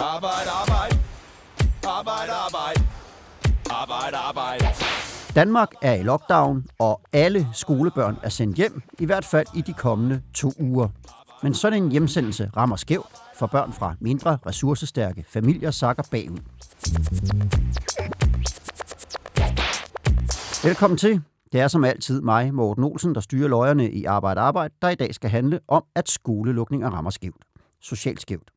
Arbejde, arbejde. Arbejde, arbejde. Arbejde, arbejde. Danmark er i lockdown, og alle skolebørn er sendt hjem, i hvert fald i de kommende to uger. Men sådan en hjemsendelse rammer skævt, for børn fra mindre ressourcestærke familier sakker bagud. Velkommen til. Det er som altid mig, Morten Olsen, der styrer løjerne i Arbejde Arbejde, der i dag skal handle om, at skolelukninger rammer skævt. Socialt skævt.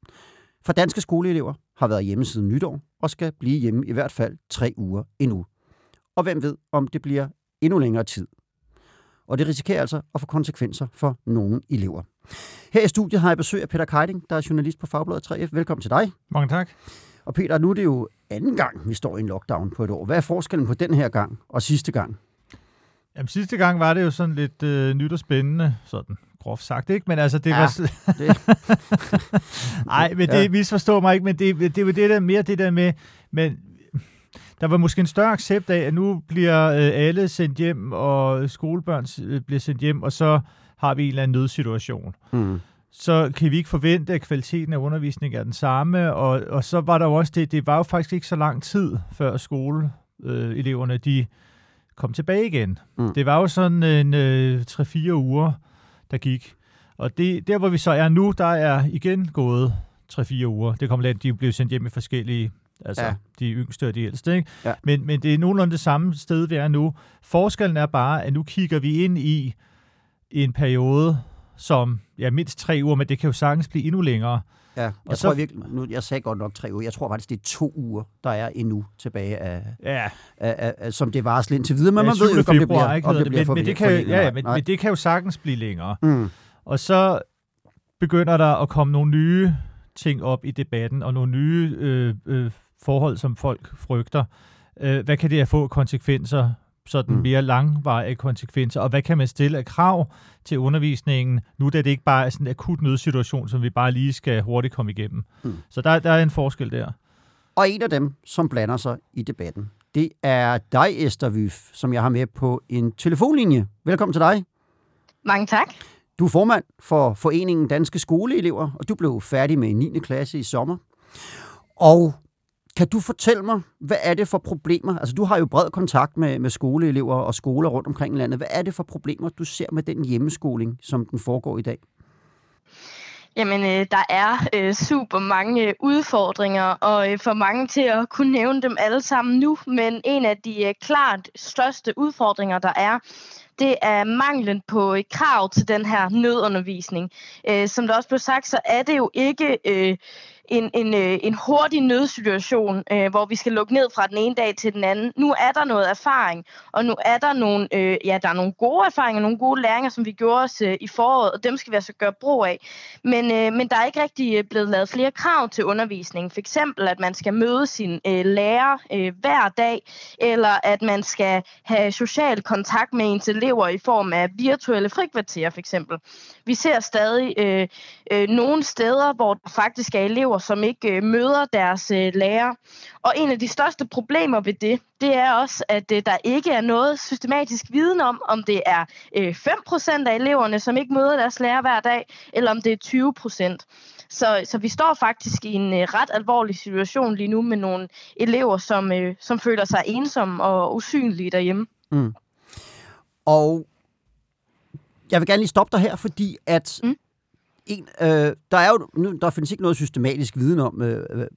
For danske skoleelever har været hjemme siden nytår og skal blive hjemme i hvert fald tre uger endnu. Og hvem ved, om det bliver endnu længere tid. Og det risikerer altså at få konsekvenser for nogle elever. Her i studiet har jeg besøg af Peter Keiding, der er journalist på Fagbladet 3F. Velkommen til dig. Mange tak. Og Peter, nu er det jo anden gang, vi står i en lockdown på et år. Hvad er forskellen på den her gang og sidste gang? Jamen, sidste gang var det jo sådan lidt øh, nyt og spændende, sådan groft sagt, ikke? Men altså, det Ja, var... det- Nej, men det Ja. misforstår mig ikke, men det, det var det der mere det der med, men der var måske en større accept af, at nu bliver øh, alle sendt hjem, og skolebørn øh, bliver sendt hjem, og så har vi en eller anden nødsituation. Mm. så kan vi ikke forvente, at kvaliteten af undervisningen er den samme, og, og så var der jo også det, det var jo faktisk ikke så lang tid, før skoleeleverne, øh, de kom tilbage igen. Mm. Det var jo sådan en øh, 3-4 uger, der gik. Og det, der, hvor vi så er nu, der er igen gået 3-4 uger. Det kommer lidt, de blevet sendt hjem i forskellige, altså ja. de yngste og de ældste. Ikke? Ja. Men, men det er nogenlunde det samme sted, vi er nu. Forskellen er bare, at nu kigger vi ind i en periode, som ja, mindst tre uger, men det kan jo sagtens blive endnu længere. Ja, jeg Og tror så- virkelig, nu, jeg sagde godt nok tre uger. Jeg tror faktisk, det er to uger, der er endnu tilbage af, Ja, af, af, af som det varsler indtil videre. Men ja, man ved jo 7. ikke, om det bliver, ikke, om det bliver men, men, det kan, forlænget. ja, men, men det kan jo sagtens blive længere. Mm. Og så begynder der at komme nogle nye ting op i debatten, og nogle nye øh, øh, forhold, som folk frygter. Øh, hvad kan det have få konsekvenser, sådan Mm. mere langvarige konsekvenser, og hvad kan man stille af krav til undervisningen, nu da det ikke bare er sådan en akut nødsituation, som vi bare lige skal hurtigt komme igennem. Mm. Så der, der er en forskel der. Og en af dem, som blander sig i debatten, det er dig, Esther Vyf, som jeg har med på en telefonlinje. Velkommen til dig. Mange tak. Du er formand for Foreningen Danske Skoleelever, og du blev færdig med 9. klasse i sommer. Og kan du fortælle mig, hvad er det for problemer? Altså, du har jo bred kontakt med, med skoleelever og skoler rundt omkring i landet. Hvad er det for problemer, du ser med den hjemmeskoling, som den foregår i dag? Jamen, øh, der er øh, super mange øh, udfordringer, og øh, for mange til at kunne nævne dem alle sammen nu. Men en af de øh, klart største udfordringer, der er, det er manglen på øh, krav til den her nødundervisning. Øh, som der også blev sagt, så er det jo ikke øh, en, en, øh, en hurtig nødsituation, øh, hvor vi skal lukke ned fra den ene dag til den anden. Nu er der noget erfaring, og nu er der nogle, øh, ja, der er nogle gode erfaringer, nogle gode læringer, som vi gjorde os øh, i foråret, og dem skal vi altså gøre brug af. Men, øh, men der er ikke rigtig øh, blevet lavet flere krav til undervisningen. For eksempel, at man skal møde sin øh, lærer øh, hver dag, eller at man skal have social kontakt med ens elever i form af virtuelle frikvarterer, for eksempel. Vi ser stadig øh, øh, nogle steder, hvor der faktisk er elever, som ikke øh, møder deres øh, lærer. Og en af de største problemer ved det, det er også, at øh, der ikke er noget systematisk viden om, om det er øh, 5% af eleverne, som ikke møder deres lærer hver dag, eller om det er 20%. Så, så vi står faktisk i en øh, ret alvorlig situation lige nu med nogle elever, som, øh, som føler sig ensomme og usynlige derhjemme. Og jeg vil gerne lige stoppe dig her, fordi at mm. En, øh, der er jo nu, der findes ikke noget systematisk viden om, øh, øh,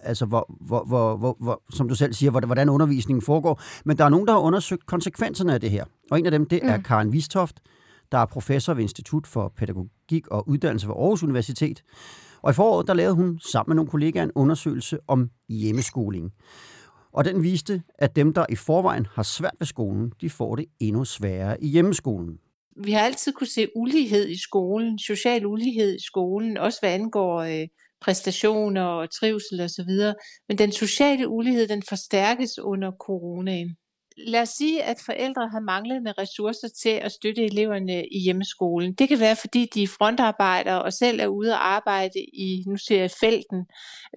altså hvor, hvor, hvor, hvor, hvor, som du selv siger, hvordan, hvordan undervisningen foregår. Men der er nogen, der har undersøgt konsekvenserne af det her. Og en af dem, det er Mm. Karen Vistoft, der er professor ved Institut for Pædagogik og Uddannelse ved Aarhus Universitet. Og i foråret, der lavede hun sammen med nogle kollegaer en undersøgelse om hjemmeskoling. Og den viste, at dem, der i forvejen har svært ved skolen, de får det endnu sværere i hjemmeskolen. Vi har altid kunne se ulighed i skolen, social ulighed i skolen, også hvad angår øh, præstationer og trivsel osv. Men den sociale ulighed, den forstærkes under coronaen. Lad os sige, at forældre har manglende ressourcer til at støtte eleverne i hjemmeskolen. Det kan være, fordi de er frontarbejdere og selv er ude at arbejde i, nu ser jeg felten,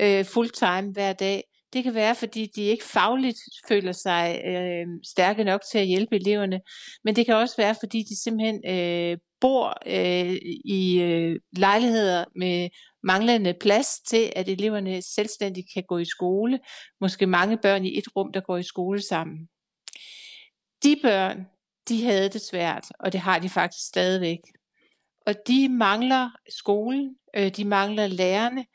øh, fulltime hver dag. Det kan være, fordi de ikke fagligt føler sig øh, stærke nok til at hjælpe eleverne, men det kan også være, fordi de simpelthen øh, bor øh, i øh, lejligheder med manglende plads til, at eleverne selvstændigt kan gå i skole. Måske mange børn i et rum, der går i skole sammen. De børn, de havde det svært, og det har de faktisk stadigvæk. Og de mangler skolen, øh, de mangler lærerne,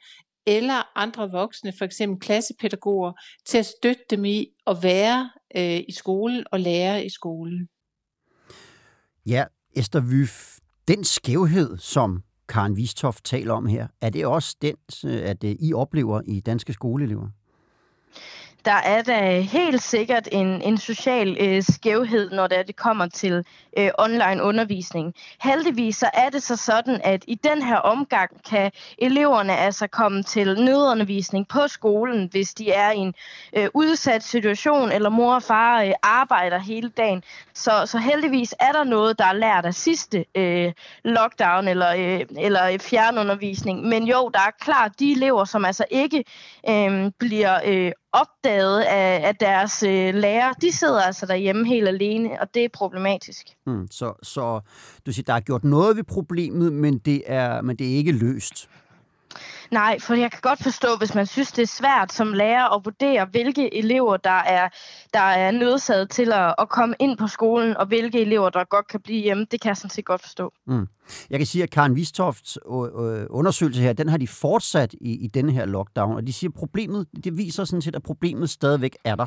eller andre voksne, for eksempel klassepædagoger, til at støtte dem i at være øh, i skolen og lære i skolen. Ja, Esther Vyf, den skævhed, som Karen Vistoft taler om her, er det også den, øh, at øh, I oplever i danske skoleelever? Der er da helt sikkert en, en social øh, skævhed, når det, er, det kommer til øh, online undervisning. Heldigvis så er det så sådan, at i den her omgang kan eleverne altså komme til nødundervisning på skolen, hvis de er i en øh, udsat situation, eller mor og far øh, arbejder hele dagen. Så, så heldigvis er der noget, der er lært af sidste øh, lockdown eller, øh, eller fjernundervisning. Men jo, der er klart de elever, som altså ikke øh, bliver øh, opdaget af, af deres øh, lærer, de sidder altså derhjemme helt alene, og det er problematisk. Mm, så, så du siger, der er gjort noget ved problemet, men det er, men det er ikke løst. Nej, for jeg kan godt forstå, hvis man synes, det er svært som lærer at vurdere, hvilke elever, der er, der er nødsaget til at, at komme ind på skolen, og hvilke elever, der godt kan blive hjemme. Det kan jeg sådan set godt forstå. Mm. Jeg kan sige, at Karen Vistofts undersøgelse her, den har de fortsat i, i denne her lockdown, og de siger, at problemet, det viser sådan set, at problemet stadigvæk er der.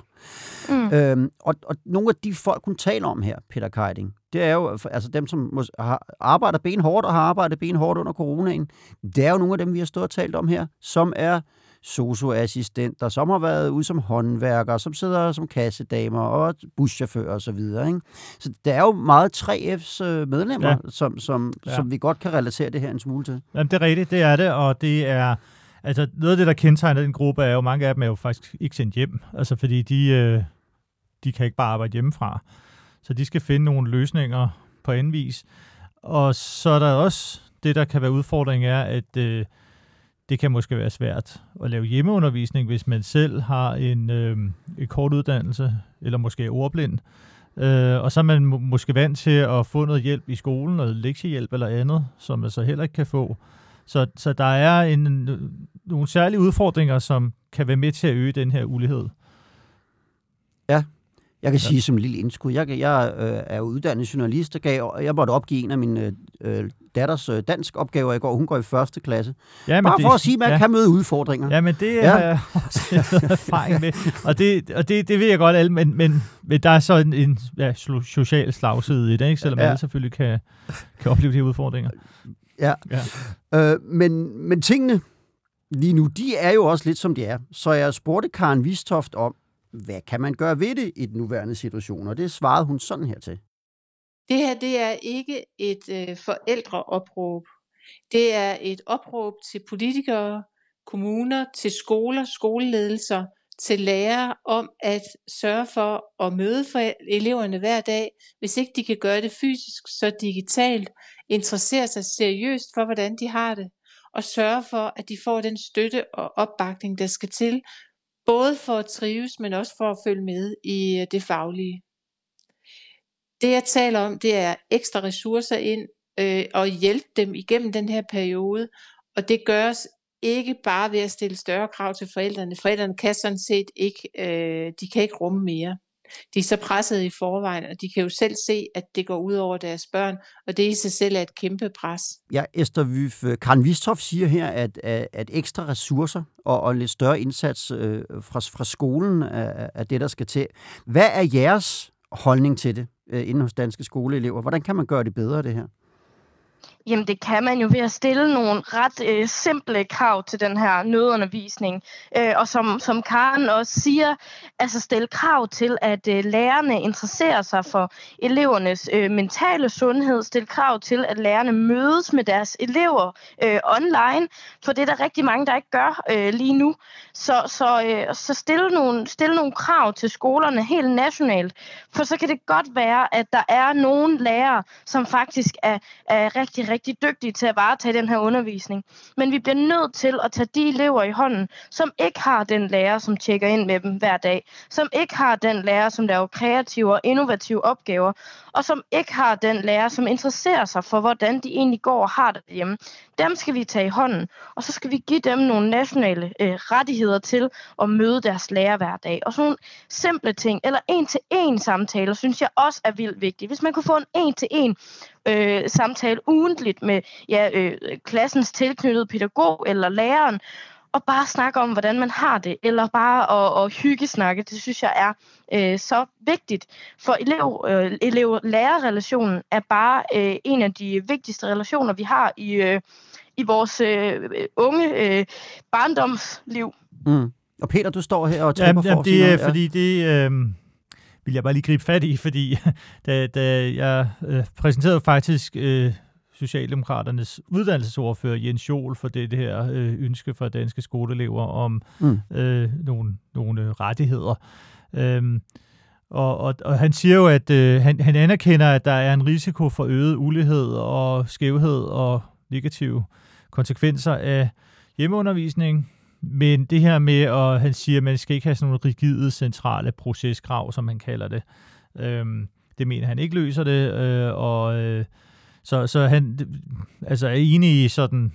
Mm. Øhm, og, og nogle af de folk, hun taler om her, Peter Keiding, det er jo altså dem, som har arbejder benhårdt og har arbejdet benhårdt under coronaen. Det er jo nogle af dem, vi har stået og talt om her, som er socioassistenter, som har været ude som håndværkere, som sidder som kassedamer og buschauffører osv. Så, videre, ikke? så der er jo meget 3F's øh, medlemmer, ja. som, som, ja. som vi godt kan relatere det her en smule til. Jamen, det er rigtigt, det er det, og det er... Altså, noget af det, der kendetegner den gruppe, er jo, mange af dem er jo faktisk ikke sendt hjem, altså fordi de, øh, de kan ikke bare arbejde hjemmefra. Så de skal finde nogle løsninger på anden vis. Og så er der også det, der kan være udfordring, er, at øh, det kan måske være svært at lave hjemmeundervisning, hvis man selv har en, øh, en kort uddannelse, eller måske er ordblind. Øh, og så er man må, måske vant til at få noget hjælp i skolen, noget lektiehjælp eller andet, som man så heller ikke kan få. Så, så der er en, nogle særlige udfordringer, som kan være med til at øge den her ulighed. Ja, jeg kan ja. sige som en lille indskud, jeg, jeg øh, er uddannet journalist, og gav, jeg måtte opgive en af mine øh, datters øh, dansk opgaver i går. Hun går i første klasse. Ja, men Bare det, for at sige, at man ja. kan møde udfordringer. Ja, men det er ja. også erfaring med. Og, det, og det, det ved jeg godt, alle, men, men, men der er så en, en ja, social slagside i det, ikke? selvom ja. alle selvfølgelig kan, kan opleve de her udfordringer. Ja, ja. Øh, men, men tingene lige nu, de er jo også lidt som de er. Så jeg spurgte Karen Vistoft om, hvad kan man gøre ved det i den nuværende situation? Og det svarede hun sådan her til. Det her det er ikke et øh, forældreopråb. Det er et opråb til politikere, kommuner, til skoler, skoleledelser, til lærere om at sørge for at møde for eleverne hver dag, hvis ikke de kan gøre det fysisk, så digitalt, interessere sig seriøst for, hvordan de har det, og sørge for, at de får den støtte og opbakning, der skal til, både for at trives, men også for at følge med i øh, det faglige. Det jeg taler om, det er ekstra ressourcer ind øh, og hjælpe dem igennem den her periode, og det gøres ikke bare ved at stille større krav til forældrene. Forældrene kan sådan set ikke, øh, de kan ikke rumme mere. De er så presset i forvejen, og de kan jo selv se, at det går ud over deres børn, og det i sig selv er et kæmpe pres. Ja, Esther Vyf, øh, Karen Vistoff siger her, at, at ekstra ressourcer og, og en lidt større indsats øh, fra, fra skolen er, er det, der skal til. Hvad er jeres holdning til det øh, inden hos danske skoleelever? Hvordan kan man gøre det bedre, det her? Jamen det kan man jo ved at stille nogle ret øh, simple krav til den her nødundervisning. Øh, og som, som Karen også siger, altså stille krav til, at øh, lærerne interesserer sig for elevernes øh, mentale sundhed. Stille krav til, at lærerne mødes med deres elever øh, online. For det er der rigtig mange, der ikke gør øh, lige nu. Så, så, øh, så stille, nogle, stille nogle krav til skolerne helt nationalt. For så kan det godt være, at der er nogle lærere, som faktisk er, er rigtig, rigtig dygtige til at varetage den her undervisning. Men vi bliver nødt til at tage de elever i hånden, som ikke har den lærer, som tjekker ind med dem hver dag, som ikke har den lærer, som laver kreative og innovative opgaver, og som ikke har den lærer, som interesserer sig for, hvordan de egentlig går og har det hjemme. Dem skal vi tage i hånden, og så skal vi give dem nogle nationale øh, rettigheder til at møde deres lærer hver dag. Og sådan nogle simple ting, eller en-til-en samtaler, synes jeg også er vildt vigtigt. Hvis man kunne få en en-til-en øh, samtale ugentligt med ja, øh, klassens tilknyttede pædagog eller læreren, og bare snakke om, hvordan man har det, eller bare at, at hyggesnakke, det synes jeg er øh, så vigtigt. For elev, øh, elev-lærer-relationen er bare øh, en af de vigtigste relationer, vi har i, øh, i vores øh, unge øh, barndomsliv. Mm. Og Peter, du står her og tripper jamen, for jamen, det er, ja. fordi det øh, vil jeg bare lige gribe fat i, fordi da, da jeg øh, præsenterede faktisk øh, Socialdemokraternes uddannelsesordfører Jens Jol for det, det her øh, ønske fra danske skoleelever om mm. øh, nogle, nogle rettigheder. Øhm, og, og, og han siger jo, at øh, han, han anerkender, at der er en risiko for øget ulighed og skævhed og negative konsekvenser af hjemmeundervisning. Men det her med, at han siger, at man skal ikke have sådan nogle rigide centrale proceskrav, som han kalder det, øhm, det mener han ikke løser det, øh, og øh, så, så han altså er enig i sådan,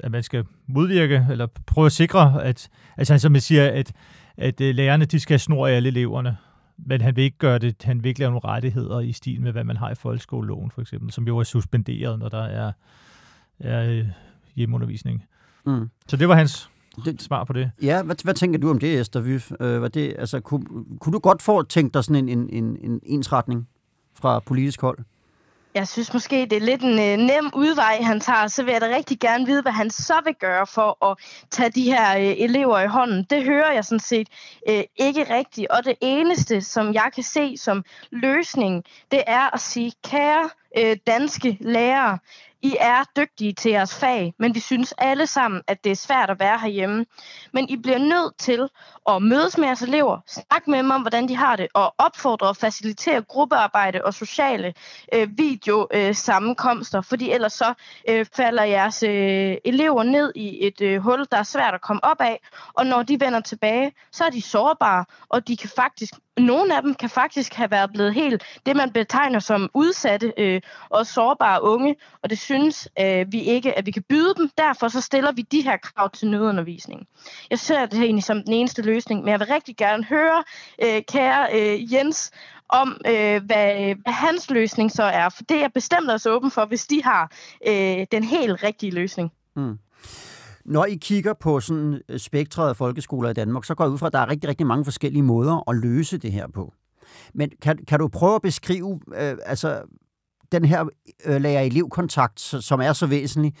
at man skal modvirke, eller prøve at sikre, at, altså han som siger, at, at øh, lærerne de skal snor alle eleverne, men han vil ikke gøre det, han vil ikke lave nogle rettigheder i stil med, hvad man har i folkeskoleloven for eksempel, som jo er suspenderet, når der er, er øh, hjemmeundervisning. Mm. Så det var hans det, svar på det. Ja, hvad, hvad tænker du om det, Esther Vyf? Øh, hvad det, altså, kunne, kunne du godt få tænkt dig sådan en, en, en ensretning fra politisk hold? Jeg synes måske, det er lidt en øh, nem udvej, han tager. Så vil jeg da rigtig gerne vide, hvad han så vil gøre for at tage de her øh, elever i hånden. Det hører jeg sådan set øh, ikke rigtigt. Og det eneste, som jeg kan se som løsning, det er at sige, kære øh, danske lærere, i er dygtige til jeres fag, men vi synes alle sammen, at det er svært at være herhjemme. Men I bliver nødt til og mødes med jeres elever, snakke med dem om, hvordan de har det, og opfordre og facilitere gruppearbejde og sociale øh, video-sammenkomster, øh, fordi ellers så øh, falder jeres øh, elever ned i et øh, hul, der er svært at komme op af, og når de vender tilbage, så er de sårbare, og de kan faktisk nogle af dem kan faktisk have været blevet helt det, man betegner som udsatte øh, og sårbare unge, og det synes øh, vi ikke, at vi kan byde dem. Derfor så stiller vi de her krav til nødundervisning. Jeg ser det egentlig som den eneste løsning, løsning. men jeg vil rigtig gerne høre, øh, kære øh, Jens, om, øh, hvad, hvad hans løsning så er. For det er bestemt også åben for, hvis de har øh, den helt rigtige løsning. Mm. Når I kigger på sådan øh, spektret af folkeskoler i Danmark, så går jeg ud fra, at der er rigtig, rigtig mange forskellige måder at løse det her på. Men kan, kan du prøve at beskrive øh, altså, den her øh, lærer elevkontakt, som er så væsentlig,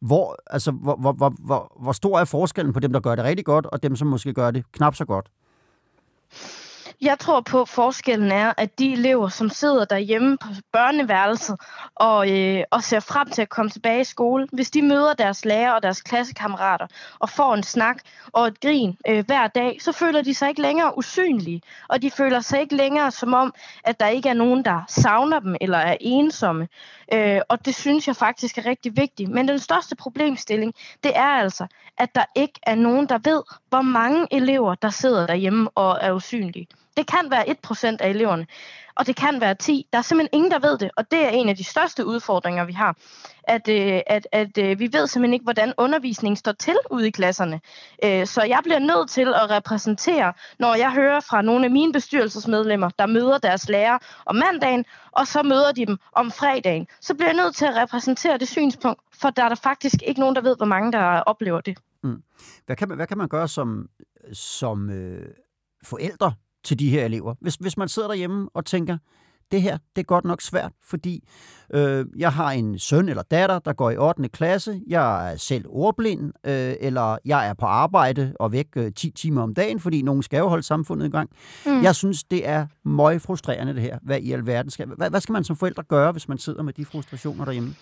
hvor, altså, hvor, hvor, hvor, hvor, hvor stor er forskellen på dem, der gør det rigtig godt, og dem, som måske gør det knap så godt? Jeg tror på, at forskellen er, at de elever, som sidder derhjemme på børneværelset og, øh, og ser frem til at komme tilbage i skole, hvis de møder deres lærer og deres klassekammerater og får en snak og et grin øh, hver dag, så føler de sig ikke længere usynlige, og de føler sig ikke længere som om, at der ikke er nogen, der savner dem eller er ensomme. Øh, og det synes jeg faktisk er rigtig vigtigt. Men den største problemstilling, det er altså, at der ikke er nogen, der ved, hvor mange elever, der sidder derhjemme og er usynlige. Det kan være 1% af eleverne, og det kan være 10. Der er simpelthen ingen, der ved det, og det er en af de største udfordringer, vi har. At, øh, at, at øh, vi ved simpelthen ikke, hvordan undervisningen står til ude i klasserne. Øh, så jeg bliver nødt til at repræsentere, når jeg hører fra nogle af mine bestyrelsesmedlemmer, der møder deres lærer om mandagen, og så møder de dem om fredagen. Så bliver jeg nødt til at repræsentere det synspunkt, for der er der faktisk ikke nogen, der ved, hvor mange der oplever det. Mm. Hvad, kan man, hvad kan man gøre som, som øh, forældre til de her elever. Hvis, hvis man sidder derhjemme og tænker, det her, det er godt nok svært, fordi øh, jeg har en søn eller datter, der går i 8. klasse, jeg er selv ordblind, øh, eller jeg er på arbejde og væk øh, 10 timer om dagen, fordi nogen skal jo holde samfundet i gang. Mm. Jeg synes, det er meget frustrerende det her. Hvad i alverden skal... Hvad, hvad skal man som forældre gøre, hvis man sidder med de frustrationer derhjemme?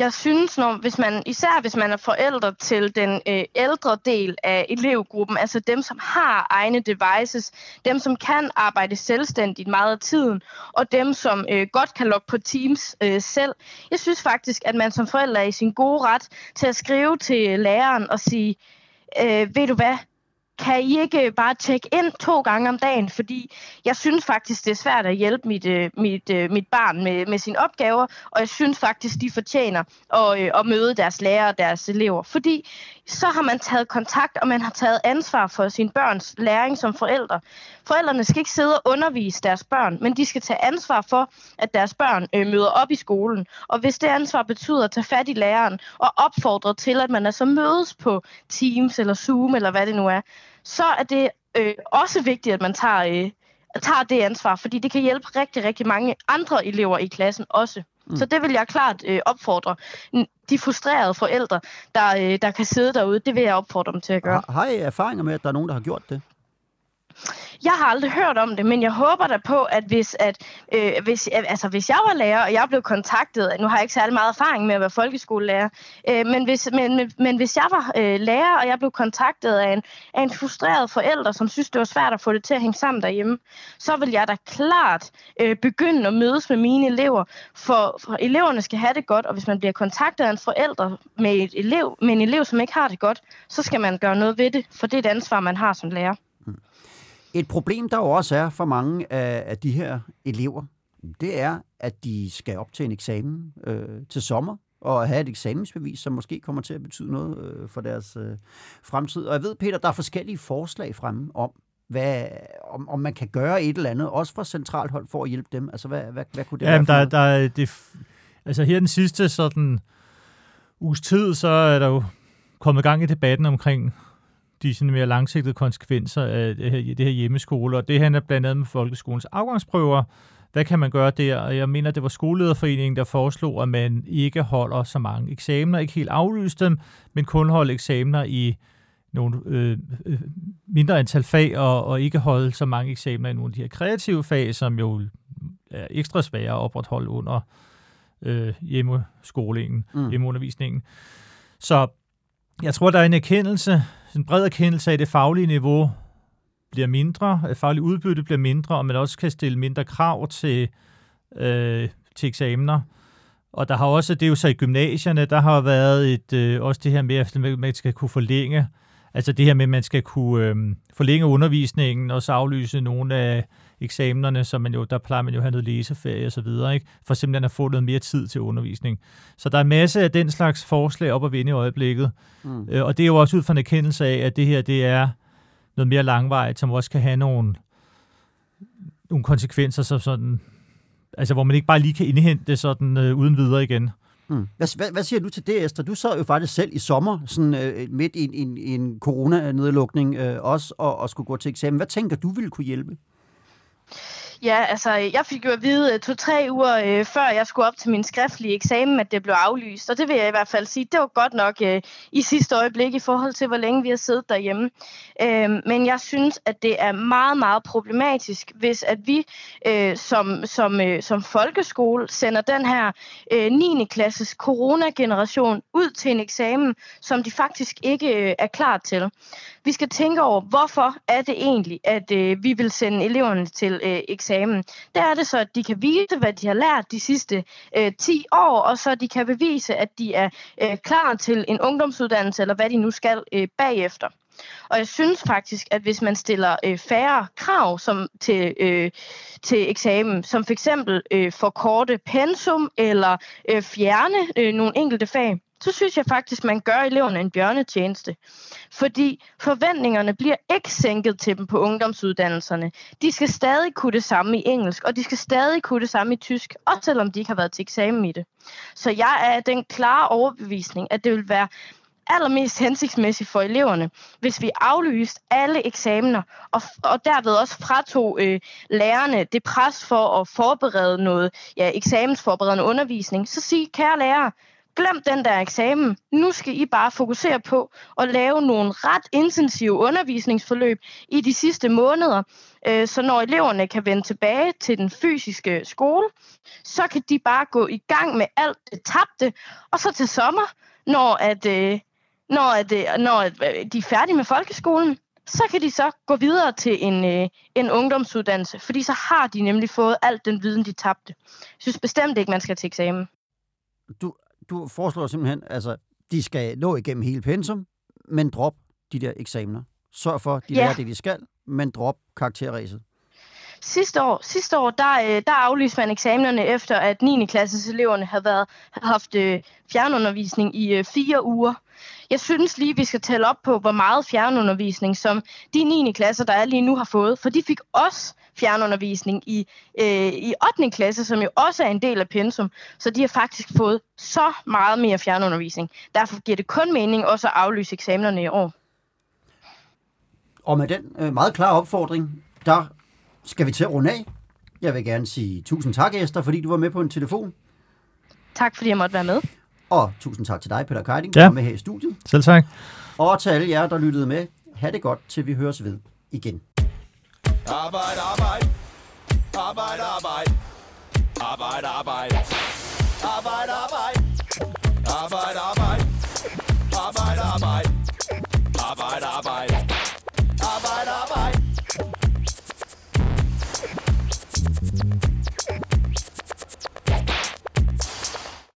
Jeg synes, når, hvis man, især hvis man er forældre til den øh, ældre del af elevgruppen, altså dem, som har egne devices, dem, som kan arbejde selvstændigt meget af tiden, og dem, som øh, godt kan logge på Teams øh, selv. Jeg synes faktisk, at man som forældre er i sin gode ret til at skrive til læreren og sige, øh, ved du hvad, kan I ikke bare tjekke ind to gange om dagen? Fordi jeg synes faktisk, det er svært at hjælpe mit, øh, mit, øh, mit barn med, med sine opgaver, og jeg synes faktisk, de fortjener at, øh, at møde deres lærere og deres elever. Fordi så har man taget kontakt, og man har taget ansvar for sine børns læring som forældre. Forældrene skal ikke sidde og undervise deres børn, men de skal tage ansvar for, at deres børn øh, møder op i skolen. Og hvis det ansvar betyder at tage fat i læreren og opfordre til, at man altså mødes på Teams eller Zoom eller hvad det nu er, så er det øh, også vigtigt, at man tager, øh, tager det ansvar, fordi det kan hjælpe rigtig, rigtig mange andre elever i klassen også. Mm. Så det vil jeg klart øh, opfordre de frustrerede forældre, der, øh, der kan sidde derude. Det vil jeg opfordre dem til at gøre. Har, har I erfaringer med, at der er nogen, der har gjort det? Jeg har aldrig hørt om det, men jeg håber da på, at hvis, at, øh, hvis, øh, altså, hvis jeg var lærer, og jeg blev kontaktet, nu har jeg ikke særlig meget erfaring med at være folkeskolelærer, øh, men, hvis, men, men, men hvis jeg var øh, lærer, og jeg blev kontaktet af en, af en frustreret forælder, som synes, det var svært at få det til at hænge sammen derhjemme, så vil jeg da klart øh, begynde at mødes med mine elever, for, for eleverne skal have det godt, og hvis man bliver kontaktet af en forælder med, et elev, med en elev, som ikke har det godt, så skal man gøre noget ved det, for det er et ansvar, man har som lærer. Mm. Et problem, der jo også er for mange af, af de her elever, det er, at de skal op til en eksamen øh, til sommer, og have et eksamensbevis, som måske kommer til at betyde noget øh, for deres øh, fremtid. Og jeg ved, Peter, der er forskellige forslag fremme om, hvad, om, om man kan gøre et eller andet, også fra centralt hold, for at hjælpe dem. Altså, hvad, hvad, hvad kunne det Jamen, være der, der er det, altså her den sidste sådan uges tid, så er der jo kommet gang i debatten omkring de sådan mere langsigtede konsekvenser af det her, det her hjemmeskole, og det handler blandt andet med folkeskolens afgangsprøver. Hvad kan man gøre der? Og jeg mener, det var skolelederforeningen, der foreslog, at man ikke holder så mange eksamener, ikke helt aflyse dem, men kun holde eksamener i nogle øh, øh, mindre antal fag, og, og ikke holde så mange eksamener i nogle af de her kreative fag, som jo er ekstra svære at opretholde under øh, hjemmeskolingen, mm. hjemmeundervisningen. Så jeg tror, der er en erkendelse en bred erkendelse af, at det faglige niveau bliver mindre, at faglig udbytte bliver mindre, og man også kan stille mindre krav til, øh, til eksamener. Og der har også, det er jo så i gymnasierne, der har været et, øh, også det her med, at man skal kunne forlænge, altså det her med, at man skal kunne øh, forlænge undervisningen, og så aflyse nogle af eksamenerne, så man jo, der plejer man jo at have noget læseferie og så videre, ikke? for simpelthen at få noget mere tid til undervisning. Så der er en masse af den slags forslag op at vinde i øjeblikket, mm. øh, og det er jo også ud fra en erkendelse af, at det her det er noget mere langvejt, som også kan have nogle, nogle konsekvenser, så sådan, altså hvor man ikke bare lige kan indhente det sådan øh, uden videre igen. Mm. Hvad, hvad, hvad siger du til det, Esther? Du så jo faktisk selv i sommer, sådan, øh, øh midt i, i, i en coronanedlukning, øh, også og, og skulle gå til eksamen. Hvad tænker du ville kunne hjælpe? Ja, altså, jeg fik jo at vide øh, to-tre uger øh, før jeg skulle op til min skriftlige eksamen, at det blev aflyst. Og det vil jeg i hvert fald sige, det var godt nok øh, i sidste øjeblik i forhold til, hvor længe vi har siddet derhjemme. Øh, men jeg synes, at det er meget, meget problematisk, hvis at vi øh, som, som, øh, som folkeskole sender den her øh, 9. klasses coronageneration ud til en eksamen, som de faktisk ikke øh, er klar til. Vi skal tænke over, hvorfor er det egentlig, at øh, vi vil sende eleverne til øh, eksamen. Der er det så, at de kan vise, hvad de har lært de sidste øh, 10 år, og så de kan bevise, at de er øh, klar til en ungdomsuddannelse, eller hvad de nu skal øh, bagefter. Og jeg synes faktisk, at hvis man stiller øh, færre krav som til, øh, til eksamen, som for eksempel øh, forkorte pensum eller øh, fjerne øh, nogle enkelte fag, så synes jeg faktisk, man gør eleverne en bjørnetjeneste. Fordi forventningerne bliver ikke sænket til dem på ungdomsuddannelserne. De skal stadig kunne det samme i engelsk, og de skal stadig kunne det samme i tysk, også selvom de ikke har været til eksamen i det. Så jeg er af den klare overbevisning, at det vil være allermest hensigtsmæssigt for eleverne, hvis vi aflyste alle eksamener, og, og derved også fratog øh, lærerne det pres for at forberede noget ja, eksamensforberedende undervisning, så sig, kære lærere, glem den der eksamen. Nu skal I bare fokusere på at lave nogle ret intensive undervisningsforløb i de sidste måneder, øh, så når eleverne kan vende tilbage til den fysiske skole, så kan de bare gå i gang med alt det tabte, og så til sommer, når, at, øh, når, at, øh, når at, øh, de er færdige med folkeskolen, så kan de så gå videre til en, øh, en ungdomsuddannelse, fordi så har de nemlig fået alt den viden, de tabte. Jeg synes bestemt ikke, man skal til eksamen. Du, du foreslår simpelthen, altså, de skal nå igennem hele pensum, men drop de der eksamener. Sørg for, at de Ja. lærer det, de skal, men drop karakterræset. Sidste år, sidste år der, øh, der aflyste man eksamenerne efter, at 9. klasses eleverne havde, været, havde haft øh, fjernundervisning i øh, fire uger. Jeg synes lige, vi skal tælle op på, hvor meget fjernundervisning, som de 9. klasser, der er lige nu, har fået. For de fik også fjernundervisning i, øh, i 8. klasse, som jo også er en del af pensum. Så de har faktisk fået så meget mere fjernundervisning. Derfor giver det kun mening også at aflyse eksamenerne i år. Og med den øh, meget klare opfordring, der skal vi til at runde af. Jeg vil gerne sige tusind tak, Esther, fordi du var med på en telefon. Tak fordi jeg måtte være med. Og tusind tak til dig, Peter Keiding, ja. for med her i studiet. Selv tak. Og til alle jer, der lyttede med. Ha' det godt, til vi høres ved igen. Arbejde, arbejde. Arbejde, arbejde. Arbejde, arbejde. Arbejde, arbejde. Arbejde, arbejde. Arbejde, arbejde. Arbejde, arbejde.